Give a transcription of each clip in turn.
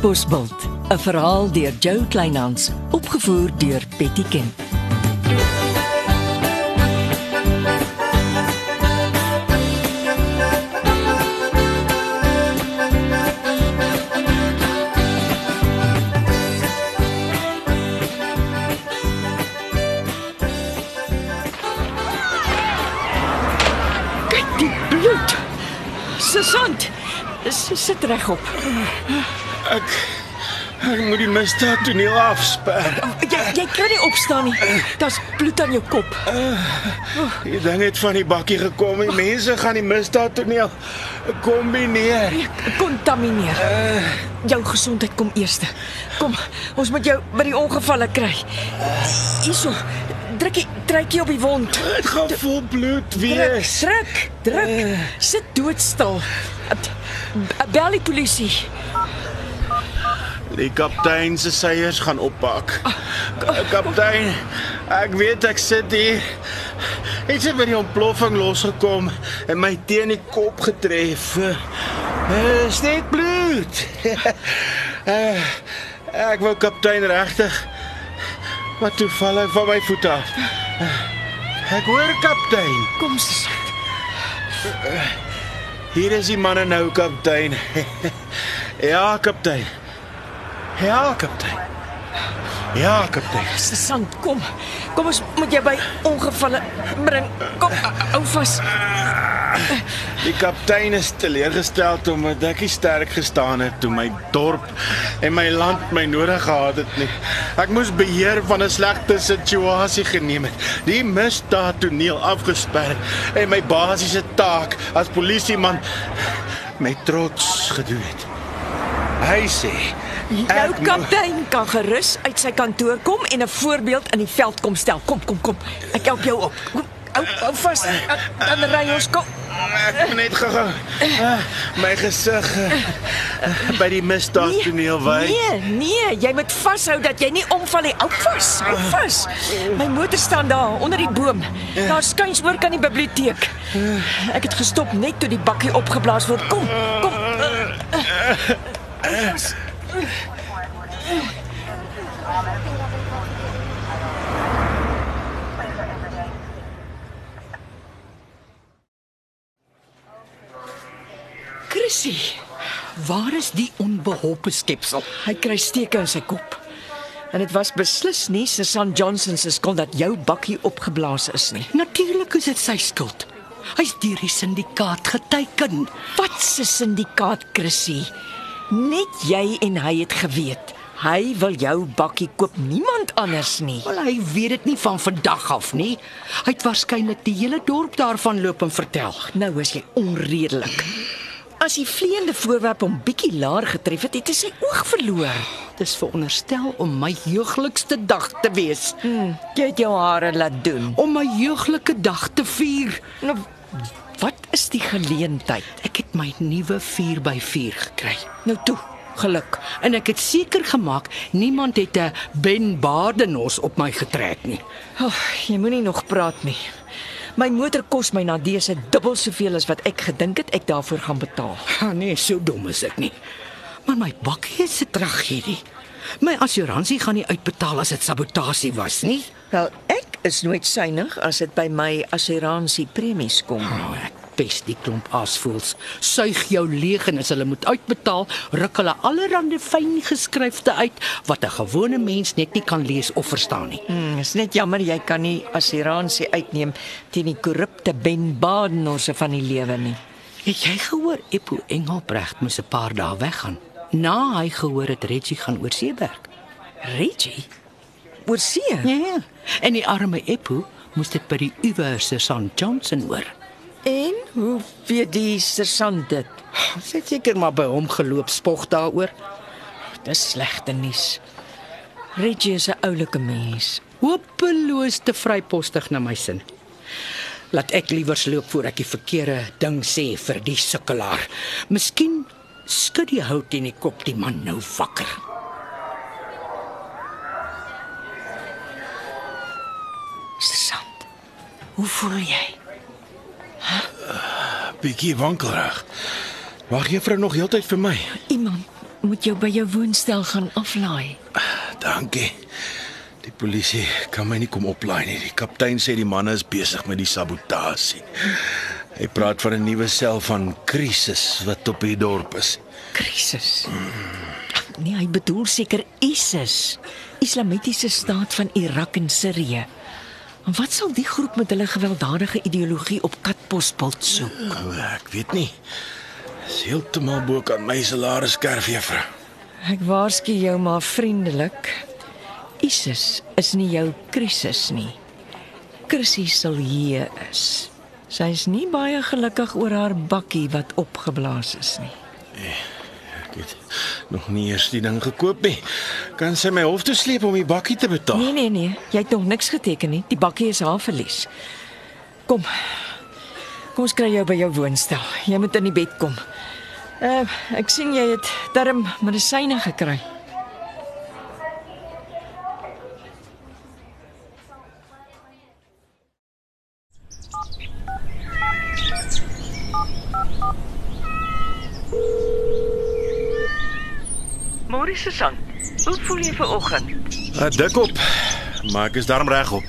Bosbult, 'n verhaal deur Jo Kleinhans, opgevoer deur Betty Ken. Kyk die bloed. Sesant. Sit regop. Ek ek moet die misdaad toneel afsper. Jy jy kan nie opstaan nie. Daar's bloed aan jou kop. Die ding het van die bakkie gekom. Die mense gaan die misdaad toneel kombineer. Kontamineer. Jou gesondheid kom eerste. Kom, ons moet jou by die ongevalle kry. Hierso. Drukkie, trekkie op die wond. Dit gaan vol bloed Druk, wees. druk, druk. Sit doodstil. Bel die polisie. Die kaptein se seiers gaan oppak. Kaptein, ek weet ek sit hier. Iets het by die ontploffing losgekom en my teen die kop getref. Uh, Steek bloed. uh, ek wou kaptein regtig. Maar toe val hy van my voet af. Ek hoor kaptein. Kom Sesant. Hier is die manne nou, kaptein. ja, kaptein. Ja, kaptein. Ja, kaptein. Sesant, kom. Kom ons moet jou by ongevalle bring. Kom, hou vas. Die kaptein is teleurgestel omdat ek nie sterk gestaan het toe my dorp en my land my nodig gehad het nie. Ek moes beheer van 'n slegte situasie geneem het. Die misdaad toneel afgesper en my basiese taak as polisieman my trots gedoen het. Hy sê Jou ek moet- kaptein kan gerus uit sy kantoor kom en 'n voorbeeld in die veld kom stel. Kom, kom, kom. Ek help jou op. Kom, hou, hou vas. Dan ry ons kom. Ek moet net uh, my gesig uh, by die misdaad toneel wys. Nee, nee, jy moet vashou dat jy nie omval nie. Hou vas, hou vas. My motor staan daar onder die boom. Daar skuins oor kan die biblioteek. Ek het gestop net toe die bakkie opgeblaas word. Kom, kom. Chrissy, Waar is die onbeholpe skepsel? hy kry steke in sy kop. En dit was beslis nie Susan Johnson se skuld dat jou bakkie opgeblaas is nie. Natuurlik is dit sy skuld. Hy's deur die syndikaat geteiken. Wat se syndikaat Chrissy? Net jy en hy het geweet. Hy wil jou bakkie koop, niemand anders nie. Wel hy weet dit nie van vandag af nie. Hy het waarskynlik die hele dorp daarvan loop en vertel. Nou is jy onredelik. As die vleiende voorwerp hom bietjie laer getref het, het hy sy oog verloor. Dis veronderstel om my jeuglikste dag te wees, Hm, jy het jou hare laat doen. om my jeuglike dag te vier. Nou, wat is die geleentheid? Ek het my nuwe 4x4 gekry. Nou toe, geluk. En ek het seker gemaak niemand het 'n Ben Badenhos op my getrek nie. Oh, jy moenie nog praat nie. My motor kos my na dese dubbel soveel as wat ek gedink het ek daarvoor gaan betaal. Ha, nee, so dom is ek nie. Maar my bakkie is 'n tragedie. My assuransie gaan nie uitbetaal as dit sabotasie was nie. Wel, ek is nooit suinig as dit by my assuransie premies kom. Nou, ek pes die klomp aasvoels. Suig jou leeg en as hulle moet uitbetaal, ruk hulle allerlei fyn geskryfte uit wat 'n gewone mens net nie kan lees of verstaan nie. Hmm, is net jammer jy kan nie assuransie uitneem teen die korrupte Ben Badenhorse van die lewe nie. Het jy gehoor Eppo Engelbrecht moes 'n paar dae weggaan? Na hy gehoor het Reggie gaan oor see werk. Reggie? Oor see? Ja, ja. En die arme Eppo moes dit by die Uwer se San Johnson hoor. En hoe weet die sergeant dit? Sy het seker maar by hom geloop spog daaroor. Dis slegte nuus. Reggie is 'n oulike mens. Hopeloos te vrypostig na my sin. Laat ek liewers loop voor ek die verkeerde ding sê vir die sukkelaar. Miskien skud die hout in die kop die man nou wakker. Sergeant, hoe voel jy? Bietjie wankelrig. Wag juffrou nog heeltyd vir my. Iemand moet jou by jou woonstel gaan aflaai. Dankie. Die polisie kan my nie kom oplaai nie. Die kaptein sê die manne is besig met die sabotasie. Hy praat van 'n nuwe sel van krisis wat op die dorp is. Krisis. Nee, hy bedoel seker ISIS. Islamitiese staat van Irak en Sirië. En wat sal die groep met hulle gewelddadige ideologie op Katbosbult soek? Nou, ek weet nie. Dis heeltemal bo kan my salariskerf juffrou. Ek waarsku jou maar vriendelik. ISIS is nie jou krisis nie. Chrissy sal hier is. Sy is nie baie gelukkig oor haar bakkie wat opgeblaas is nie. Ek het nog nie eers die ding gekoop nie. Kan sy my hof toe sleep om die bakkie te betaal? Nee nee nee, jy het nog niks geteken nie. Die bakkie is haar verlies. Kom. Kom ons kry jou by jou woonstel. Jy moet in die bed kom. Uh ek sien jy het darm medisyne gekry. Môre Susan. Hoe voel jy vanoggend? Uh, dik op. Maar ek is darm regop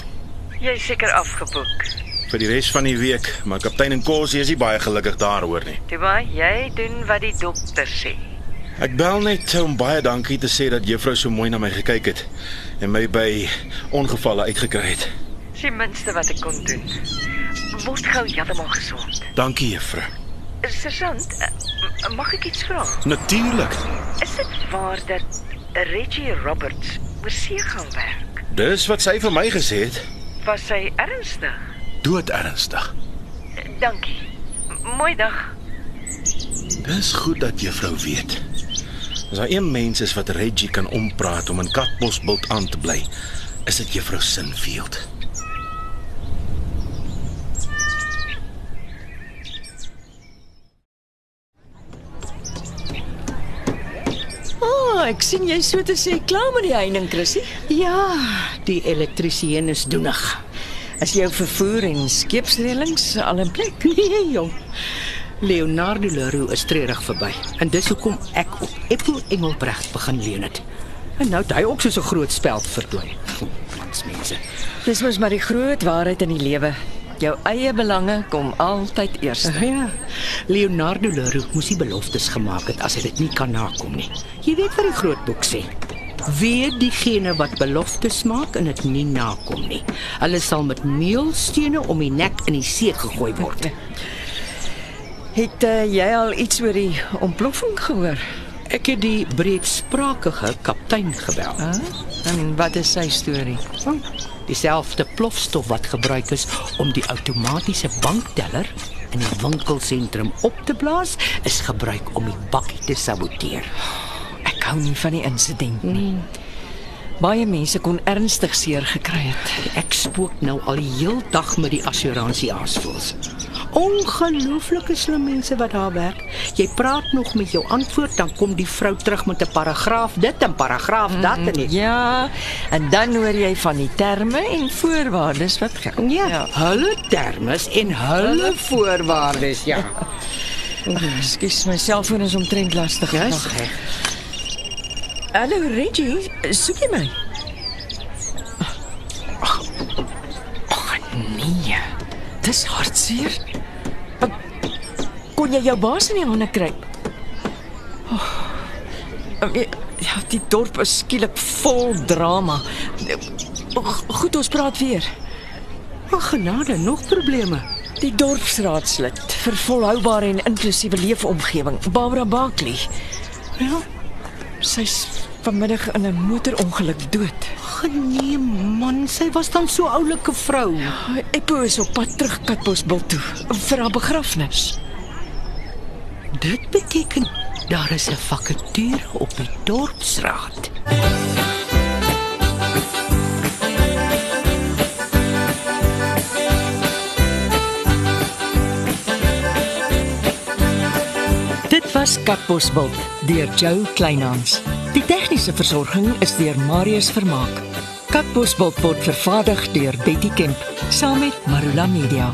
Jy is seker afgeboek. vir die res van die week, maar kaptein en Kosie is nie baie gelukkig daaroor nie. Maar jy doen wat die dokter sê. Ek bel net om baie dankie te sê dat juffrou so mooi na my gekyk het en my by ongevalle uitgekry het. Dis die minste wat ek kon doen. Word gou heeltemal gesond. Dankie juffrou. Susan, eh, mag ek iets vra? Natuurlik. Is dit waar dat Reggie Roberts oor see gaan werk? Dis wat sy vir my gesê het. Was sy ernstig? Dood ernstig. Dankie. Mooi dag. Dis goed dat juffrou weet. As daar een mens is wat Reggie kan ompraat om in Katbosbult aan te bly, is dit juffrou Sinfield. Ek sien jy so te sê klaar met die heining, Chrissy. Ja, die elektriesien is doenig. As jou vervoer en skeepsreëlings al in plek. Nee, jong. Leonardo Leroux is treurig verby. En dis hoekom ek op Eppo Engelbrecht begin leen het. En nou het hy ook so 'n groot speld vertoon. Ons mense. Dis mos maar die groot waarheid in die lewe. Jou eie belange kom altyd eers. Ja. Leonardo Leroux moes die beloftes gemaak het as hy dit nie kan nakom nie. Jy weet wat die groot boek sê. Wie diegene wat beloftes maak en dit nie nakom nie. Hulle sal met meelstene om die nek in die see gegooi word. Het uh, jy al iets oor die ontploffing gehoor? Ek het die breedsprakige kaptein gebel. Huh? En wat is sy storie? Oh, dieselfde plofstof wat gebruik is om die outomatiese bankteller in die winkelsentrum op te blaas, is gebruik om die bakkie te saboteer. Ek hou nie van die insident nie. Baie mense kon ernstig seer gekry het. Ek spook nou al die heel dag met die assuransie aasvoels. Ongelooflike slim mense wat daar werk. Jy praat nog met jou antwoord, dan kom die vrou terug met 'n paragraaf dit en paragraaf dat en dit. Ja, en dan hoor jy van die terme en voorwaardes wat geld. Ja, ja, hulle termes en hulle voorwaardes, ja. Ekskuus, my selfoon is omtrent lastig. Ja, vandag. reg. Hallo Reggie, soek jy my? Ag, nee. Dis hartseer. Kon jy jou baas in die hande kry? Oh, ja, die dorp is skielik vol drama. Goed, ons praat weer. Ag genade, nog probleme. Die dorpsraadslid vir volhoubare en inklusiewe leefomgewing, Barbara Barkley. Ja, sy's vanmiddag in 'n motorongeluk dood. Genee man, sy was dan so oulike vrou. Eppo is op pad terug Katbosbil toe vir haar begrafnis. Dit beteken daar is 'n vakature op die dorpsraad. Dit was Katbosbil deur Joe Kleinhans. Die tegniese versorging is deur Marius Vermaak. Katbosbil word vervaardig deur Betty Kemp saam met Marula Media.